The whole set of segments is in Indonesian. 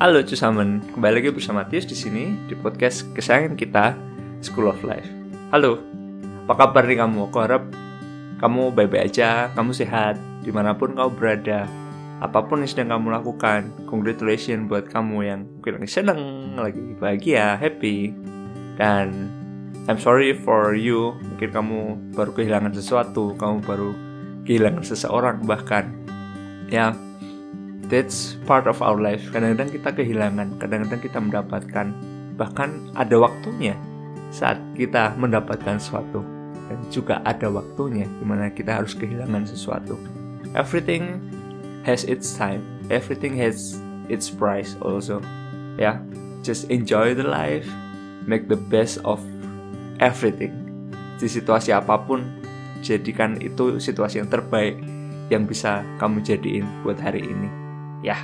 Halo Cusamen, kembali lagi bersama Tius di sini di podcast kesayangan kita School of Life. Halo, apa kabar nih kamu? Aku harap kamu baik-baik aja, kamu sehat, di mana pun kamu berada, apa pun yang sedang kamu lakukan. Congratulations buat kamu yang mungkin lagi seneng, lagi bahagia, happy, dan I'm sorry for you. Mungkin kamu baru kehilangan sesuatu, kamu baru kehilangan seseorang bahkan. Ya, that's part of our life. Kadang-kadang kita kehilangan, kadang-kadang kita mendapatkan. Bahkan ada waktunya saat kita mendapatkan sesuatu. Dan juga ada waktunya di mana kita harus kehilangan sesuatu. Everything has its time. Everything has its price also. Ya, yeah? just enjoy the life. Make the best of everything. Di situasi apa pun, jadikan itu situasi yang terbaik yang bisa kamu jadiin buat hari ini. Ya,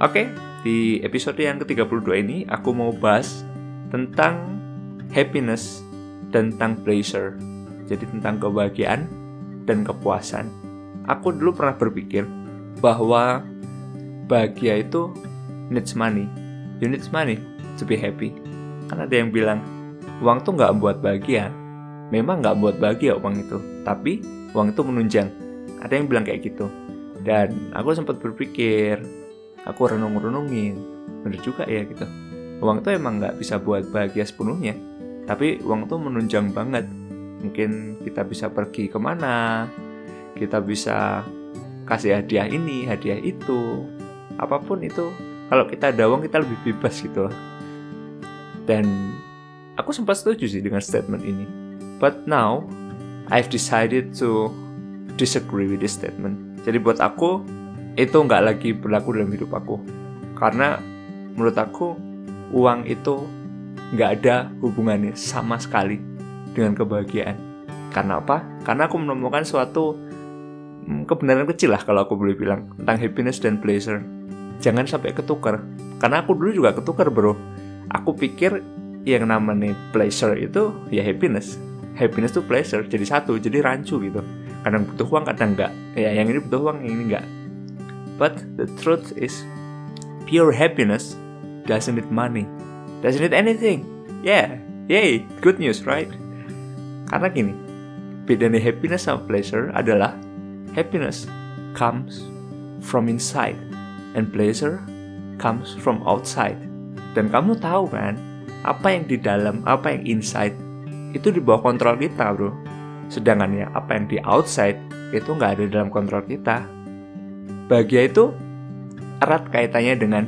oke. Di episode yang ke-32 ini aku mau bahas tentang happiness dan tentang pleasure. Jadi tentang kebahagiaan dan kepuasan. Aku dulu pernah berpikir bahwa bahagia itu needs money. You need money to be happy. Karena ada yang bilang, uang tuh nggak buat bahagia. Memang nggak buat bahagia uang itu. Tapi uang itu menunjang. Ada yang bilang kayak gitu. Dan aku sempat berpikir, aku renung-renungin, bener juga ya gitu. Uang tuh emang nggak bisa buat bahagia sepenuhnya, tapi uang tuh menunjang banget. Mungkin kita bisa pergi ke mana, kita bisa kasih hadiah ini, hadiah itu, apa pun itu. Kalau kita ada uang kita lebih bebas gitu loh. Dan aku sempat setuju sih dengan statement ini. But now I've decided to disagree with this statement jadi buat aku itu nggak lagi berlaku dalam hidup aku. Karena menurut aku uang itu nggak ada hubungannya sama sekali dengan kebahagiaan. Karena apa? Karena aku menemukan suatu hmm, kebenaran kecil lah kalau aku boleh bilang tentang happiness dan pleasure. Jangan sampai ketukar. Karena aku dulu juga ketukar bro. Aku pikir yang namanya pleasure itu ya happiness. Happiness itu pleasure jadi satu, jadi rancu gitu kadang butuh uang kadang enggak ya yang ini butuh uang yang ini enggak but the truth is pure happiness doesn't need money. Doesn't need anything. Yeah yay good news right? Karena gini bedanya happiness sama pleasure adalah happiness comes from inside and pleasure comes from outside. Dan kamu tahu kan apa yang di dalam apa yang inside itu di bawah kontrol kita bro Sedangkan ya apa yang di outside itu nggak ada dalam kontrol kita. Bahagia itu erat kaitannya dengan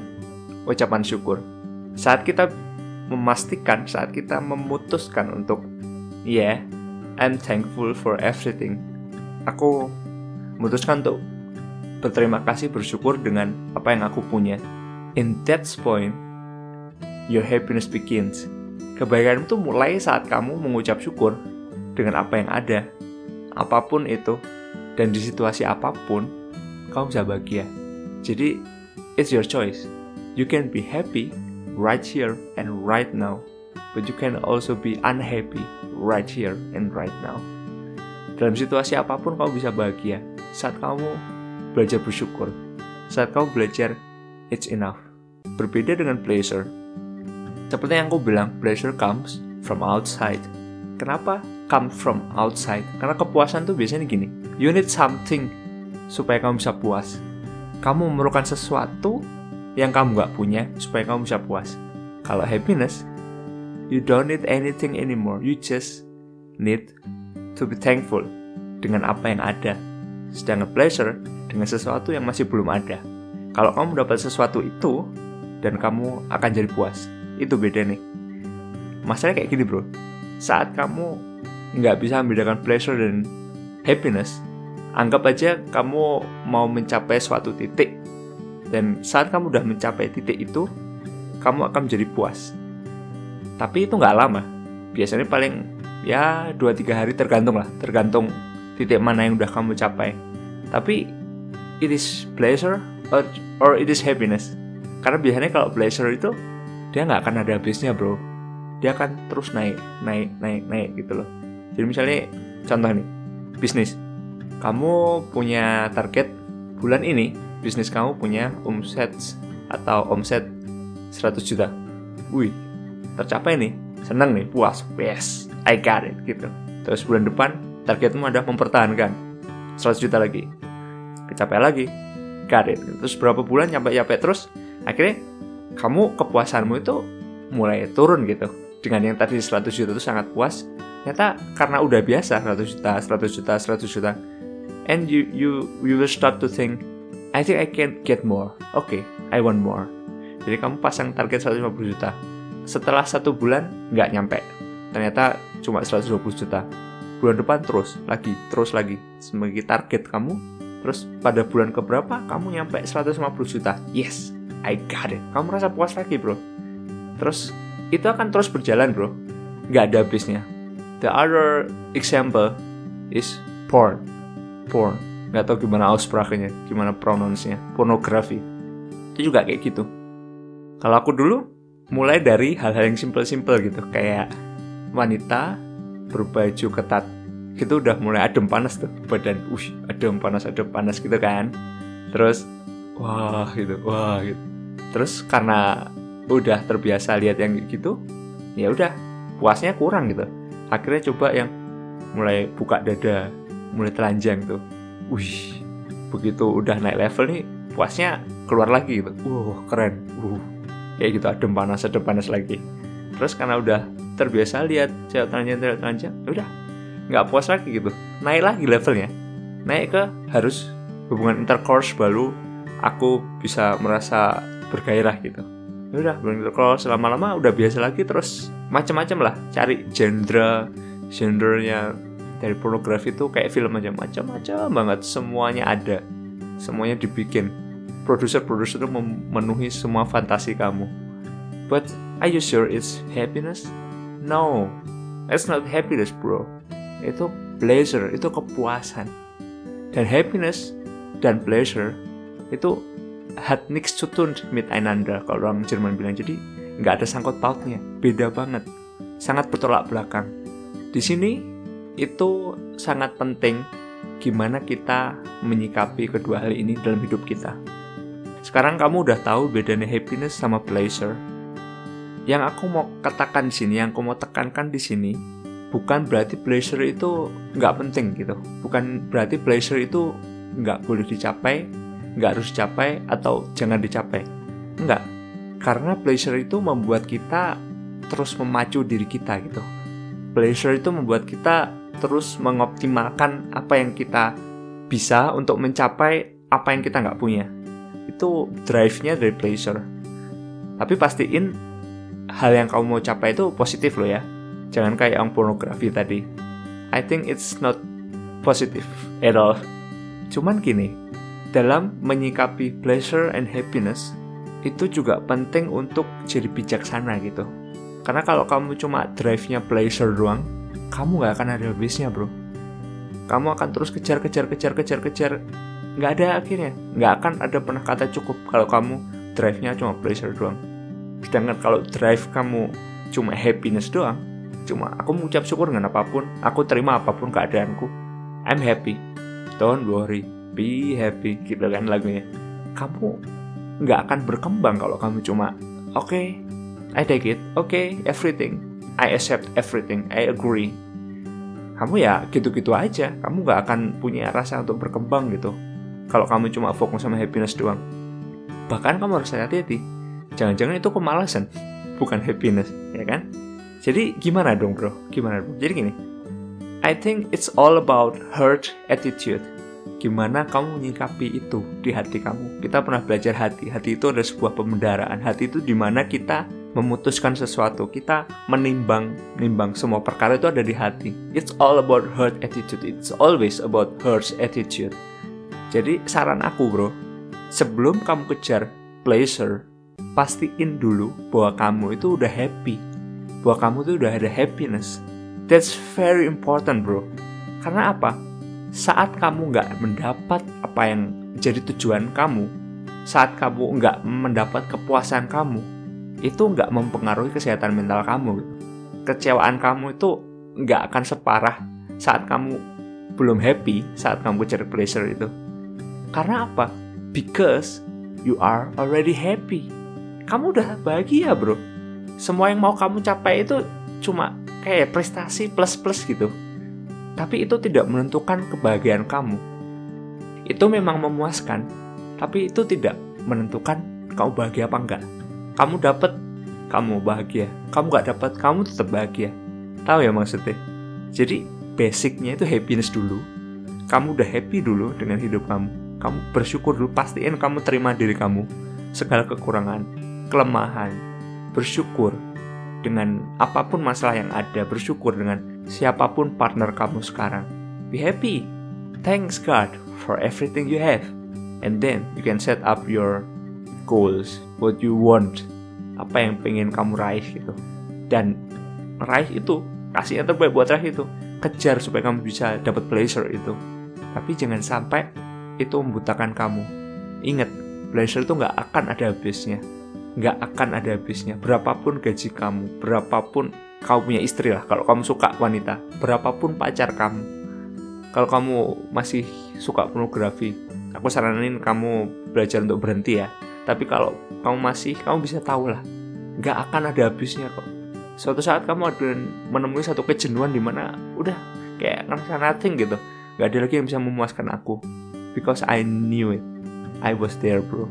ucapan syukur. Saat kita memastikan, saat kita memutuskan untuk, yeah, I'm thankful for everything. Aku memutuskan untuk berterima kasih, bersyukur dengan apa yang aku punya. In that point, your happiness begins. Kebahagiaan itu mulai saat kamu mengucap syukur dengan apa yang ada, apa pun itu, dan di situasi apa pun, kamu bisa bahagia. Jadi, it's your choice. You can be happy right here and right now, but you can also be unhappy right here and right now. Dalam situasi apa pun kamu bisa bahagia saat kamu belajar bersyukur, saat kamu belajar it's enough. Berbeda dengan pleasure. Seperti yang aku bilang, pleasure comes from outside. Kenapa? Come from outside. Karena kepuasan tuh biasanya gini, you need something supaya kamu bisa puas. Kamu memerlukan sesuatu yang kamu nggak punya supaya kamu bisa puas. Kalau happiness, you don't need anything anymore. You just need to be thankful dengan apa yang ada. Sedangkan pleasure dengan sesuatu yang masih belum ada. Kalau kamu dapat sesuatu itu dan kamu akan jadi puas. Itu beda nih. Masalahnya kayak gini bro. Saat kamu nggak bisa membedakan pleasure dan happiness, anggap aja kamu mau mencapai suatu titik. Dan saat kamu udah mencapai titik itu, kamu akan menjadi puas. Tapi itu nggak lama. Biasanya paling ya 2-3 hari tergantung lah, tergantung titik mana yang udah kamu capai. Tapi it is pleasure or, or it is happiness. Karena biasanya kalau pleasure itu dia nggak akan ada habisnya bro. Dia akan terus naik, naik, naik, naik gitu loh. Jadi misalnya contoh nih, bisnis. Kamu punya target bulan ini, bisnis kamu punya omset atau omset 100 juta. Wih, tercapai nih. Seneng nih, puas. Yes, I got it gitu. Terus bulan depan targetmu ada mempertahankan 100 juta lagi. Kecapai lagi. Got it. Terus berapa bulan nyampe-nyampe terus akhirnya kamu kepuasanmu itu mulai turun gitu. Dengan yang tadi 100 juta itu sangat puas, ternyata karena udah biasa 100 juta, 100 juta, 100 juta. And you you you will start to think I think I can get more. Oke, okay, I want more. Jadi kamu pasang target 150 juta. Setelah satu bulan nggak nyampe. Ternyata cuma 120 juta. Bulan depan terus lagi, terus lagi. Sebagai target kamu, terus pada bulan keberapa kamu nyampe 150 juta. Yes, I got it. Kamu merasa puas lagi, bro. Terus itu akan terus berjalan, bro. Nggak ada habisnya. The other example is porn. Porn. Nggak tahu gimana aussprachenya, gimana pronounce-nya. Pornografi. Itu juga kayak gitu kalau aku dulu mulai dari hal-hal yang simple-simple gitu, kayak wanita berbaju ketat. Itu udah mulai adem panas tuh badan. Uh, adem panas, adem panas gitu kan. Terus wah gitu, wah gitu. Terus karena udah terbiasa lihat yang gitu, ya udah puasnya kurang gitu. Akhirnya coba yang mulai buka dada, mulai telanjang tuh. Wih, begitu udah naik level nih, puasnya keluar lagi gitu. Wow, keren. Uh, kayak gitu adem panas adem panas lagi terus karena udah terbiasa lihat cewek telanjang cewek telanjang ya udah nggak puas lagi gitu naik lagi levelnya naik ke harus hubungan intercourse baru aku bisa merasa bergairah gitu ya udah hubungan intercourse lama-lama udah biasa lagi terus macam-macam lah cari genre genrenya dari pornografi itu kayak film aja macam-macam banget semuanya ada semuanya dibikin produser-produser itu memenuhi semua fantasi kamu. But are you sure it's happiness? No, it's not happiness bro. Itu pleasure, itu kepuasan. Dan happiness dan pleasure itu hat nichts zu tun mit einander kalau orang Jerman bilang. Jadi nggak ada sangkut pautnya, beda banget, sangat bertolak belakang. Di sini itu sangat penting gimana kita menyikapi kedua hal ini dalam hidup kita. Sekarang kamu udah tahu bedanya happiness sama pleasure. Yang aku mau katakan di sini, yang aku mau tekankan di sini, bukan berarti pleasure itu nggak penting gitu. Bukan berarti pleasure itu nggak boleh dicapai, nggak harus dicapai, atau jangan dicapai. Enggak. Karena pleasure itu membuat kita terus memacu diri kita gitu. Pleasure itu membuat kita terus mengoptimalkan apa yang kita bisa untuk mencapai apa yang kita nggak punya itu drive-nya dari pleasure. Tapi pastiin hal yang kamu mau capai itu positif loh ya. Jangan kayak yang pornografi tadi. I think it's not positive at all. Cuman gini, dalam menyikapi pleasure and happiness itu juga penting untuk jadi bijaksana gitu. Karena kalau kamu cuma drive-nya pleasure doang, kamu gak akan ada habisnya bro. Kamu akan terus kejar, kejar, kejar, kejar, kejar, nggak ada akhirnya. Nggak akan ada pernah kata cukup kalau kamu drive-nya cuma pleasure doang. Sedangkan kalau drive kamu cuma happiness doang cuma aku mengucap syukur dengan apa pun aku terima apa pun keadaanku I'm happy. Don't worry be happy gitu kan lagunya kamu nggak akan berkembang kalau kamu cuma oke okay, I take it oke okay, everything I accept everything I agree kamu ya gitu-gitu aja kamu nggak akan punya rasa untuk berkembang gitu kalau kamu cuma fokus sama happiness doang. Bahkan kamu harus hati-hati. Jangan-jangan itu kemalasan, bukan happiness, ya kan? Jadi gimana dong bro? Gimana bro? Jadi gini, I think it's all about hurt attitude. Gimana kamu menyikapi itu di hati kamu? Kita pernah belajar hati. Hati itu adalah sebuah pemendaraan. Hati itu di mana kita memutuskan sesuatu. Kita menimbang, nimbang semua perkara itu ada di hati. It's all about hurt attitude. It's always about hurt attitude. Jadi saran aku bro, sebelum kamu kejar pleasure, pastiin dulu bahwa kamu itu udah happy, bahwa kamu itu udah ada happiness. That's very important bro. Karena apa? Saat kamu nggak mendapat apa yang jadi tujuan kamu, saat kamu nggak mendapat kepuasan kamu, itu nggak mempengaruhi kesehatan mental kamu. Kecewaan kamu itu nggak akan separah saat kamu belum happy saat kamu cari pleasure itu. Karena apa? Because you are already happy. kamu udah bahagia bro semua yang mau kamu capai itu cuma kayak prestasi plus plus gitu tapi itu tidak menentukan kebahagiaan kamu. Itu memang memuaskan tapi itu tidak menentukan kamu bahagia apa enggak. Kamu dapat kamu bahagia. Kamu nggak dapat kamu tetap bahagia. Tahu ya maksudnya? Jadi basicnya itu happiness dulu. Kamu udah happy dulu dengan hidup kamu. Kamu bersyukur dulu pastiin kamu terima diri kamu. Segala kekurangan kelemahan bersyukur dengan apa pun masalah yang ada bersyukur dengan siapa pun partner kamu sekarang. Be happy. Thanks God for everything you have. And then you can set up your goals what you want apa yang pengen kamu raih gitu. Dan raih itu kasih yang terbaik buat raih itu. Kejar supaya kamu bisa dapat pleasure itu. Tapi jangan sampai itu membutakan kamu. Ingat pleasure itu nggak akan ada habisnya. Nggak akan ada habisnya. Berapapun gaji kamu berapapun kamu punya istri lah kalau kamu suka wanita berapapun pacar kamu kalau kamu masih suka pornografi aku saranin kamu belajar untuk berhenti ya. Tapi kalau kamu masih kamu bisa tahu lah nggak akan ada habisnya kok. Suatu saat kamu ada menemui satu kejenuhan di mana udah kayak ngerasa nothing gitu Gak ada lagi yang bisa memuaskan aku because I knew it I was there bro.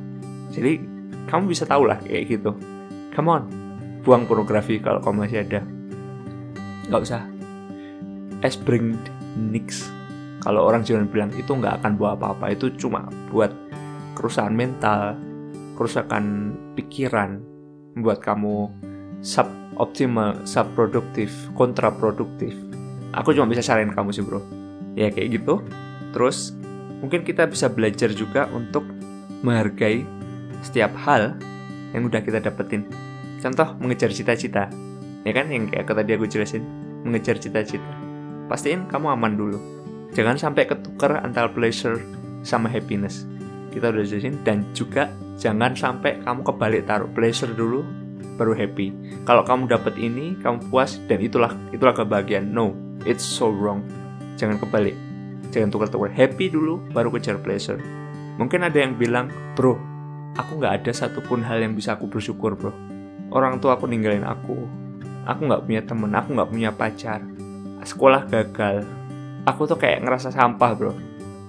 Jadi kamu bisa tahu lah kayak gitu. Come on buang pornografi kalau kamu masih ada nggak usah es bring nix kalau orang jangan bilang itu nggak akan buat apa-apa itu cuma buat kerusakan mental kerusakan pikiran membuat kamu sub optimal, subproduktif, kontraproduktif. Aku cuma bisa saranin kamu sih bro. Ya kayak gitu. Terus mungkin kita bisa belajar juga untuk menghargai setiap hal yang udah kita dapetin. Contoh mengejar cita-cita. Ya kan yang kayak tadi aku jelasin, mengejar cita-cita. Pastiin kamu aman dulu. Jangan sampai ketukar antara pleasure sama happiness. Kita udah jelasin dan juga jangan sampai kamu kebalik taruh pleasure dulu baru happy. Kalau kamu dapat ini, kamu puas dan itulah itulah kebahagiaan. No, it's so wrong. Jangan kebalik. Jangan tukar-tukar. Happy dulu, baru kejar pleasure. Mungkin ada yang bilang, bro, aku nggak ada satupun hal yang bisa aku bersyukur, bro. Orang tua aku ninggalin aku. Aku nggak punya temen, aku nggak punya pacar. Sekolah gagal. Aku tuh kayak ngerasa sampah, bro.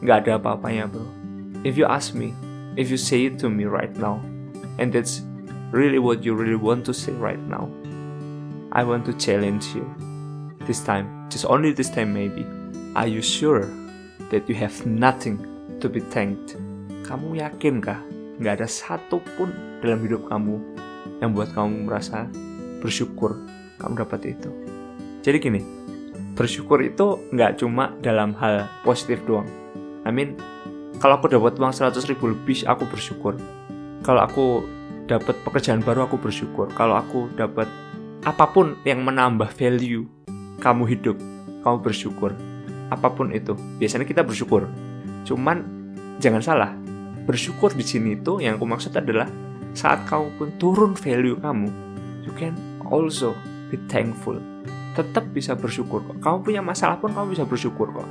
Nggak ada apa-apanya, bro. If you ask me, if you say it to me right now, and that's really what you really want to say right now. I want to challenge you. This time, just only this time maybe. Are you sure that you have nothing to be thanked? Kamu yakin kah? Nggak ada satupun dalam hidup kamu yang buat kamu merasa bersyukur kamu dapat itu. Jadi gini, bersyukur itu nggak cuma dalam hal positif doang. I mean, kalau aku dapat uang 100 ribu lebih, aku bersyukur. Kalau aku dapat pekerjaan baru aku bersyukur kalau aku dapat apa pun yang menambah value kamu hidup kamu bersyukur apa pun itu biasanya kita bersyukur cuman jangan salah bersyukur di sini itu yang aku maksud adalah saat kamu pun turun value kamu you can also be thankful tetap bisa bersyukur kok kamu punya masalah pun kamu bisa bersyukur kok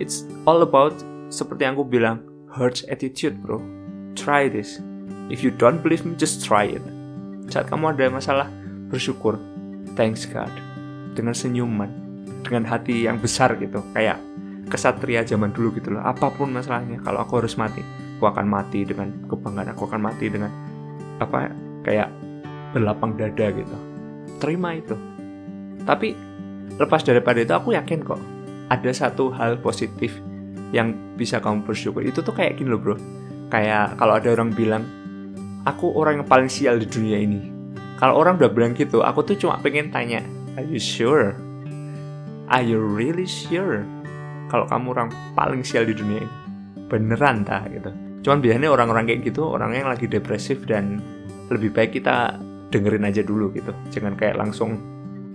it's all about seperti yang aku bilang hurts attitude bro try this If you don't believe me, just try it. Saat kamu ada masalah, bersyukur. Thanks God. Dengan senyuman. Dengan hati yang besar gitu. Kayak kesatria zaman dulu gitu loh. Apa pun masalahnya, kalau aku harus mati, aku akan mati dengan kebanggaan. Aku akan mati dengan apa kayak berlapang dada gitu. Terima itu. Tapi lepas daripada itu aku yakin kok ada satu hal positif yang bisa kamu bersyukur. Itu tuh kayak gini loh bro. Kayak kalau ada orang bilang aku orang yang paling sial di dunia ini. Kalau orang udah bilang gitu, aku tuh cuma pengen tanya, are you sure? Are you really sure? Kalau kamu orang paling sial di dunia ini, beneran tak gitu. Cuman biasanya orang-orang kayak gitu, orang yang lagi depresif dan lebih baik kita dengerin aja dulu gitu. Jangan kayak langsung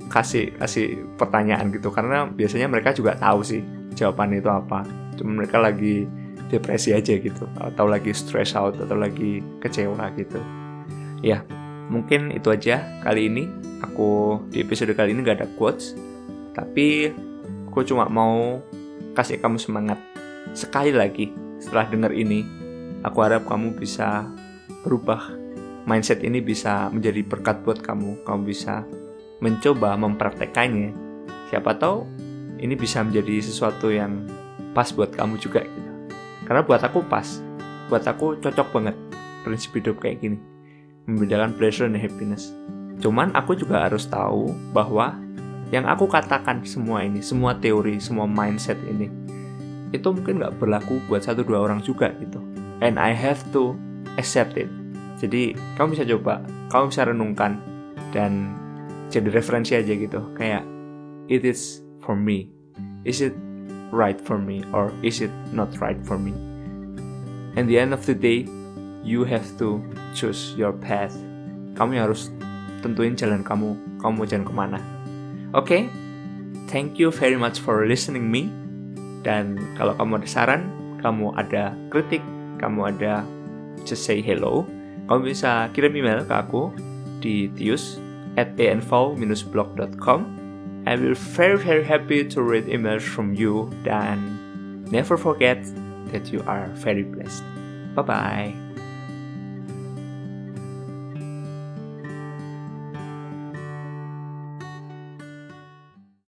kasih kasih pertanyaan gitu. Karena biasanya mereka juga tahu sih jawaban itu apa. Cuma mereka lagi depresi aja gitu. Atau lagi stress out atau lagi kecewa gitu. Ya mungkin itu aja kali ini. Aku di episode kali ini gak ada quotes. Tapi aku cuma mau kasih kamu semangat sekali lagi setelah dengar ini. Aku harap kamu bisa berubah mindset ini bisa menjadi berkat buat kamu. Kamu bisa mencoba mempraktekannya. Siapa tahu ini bisa menjadi sesuatu yang pas buat kamu juga gitu. Karena buat aku pas, buat aku cocok banget prinsip hidup kayak gini. Membedakan pleasure dan happiness. Cuman aku juga harus tahu bahwa yang aku katakan semua ini, semua teori, semua mindset ini, itu mungkin nggak berlaku buat satu dua orang juga gitu. And I have to accept it. Jadi kamu bisa coba, kamu bisa renungkan dan jadi referensi aja gitu. Kayak it is for me. Is it right for me or is it not right for me? And the end of the day, you have to choose your path. Kamu harus tentuin jalan kamu, kamu mau jalan ke mana. Oke, okay? thank you very much for listening me. Dan kalau kamu ada saran, kamu ada kritik, kamu ada just say hello, kamu bisa kirim email ke aku di tius at anv-blog.com I will very very happy to read emails from you dan never forget that you are very blessed. Bye bye.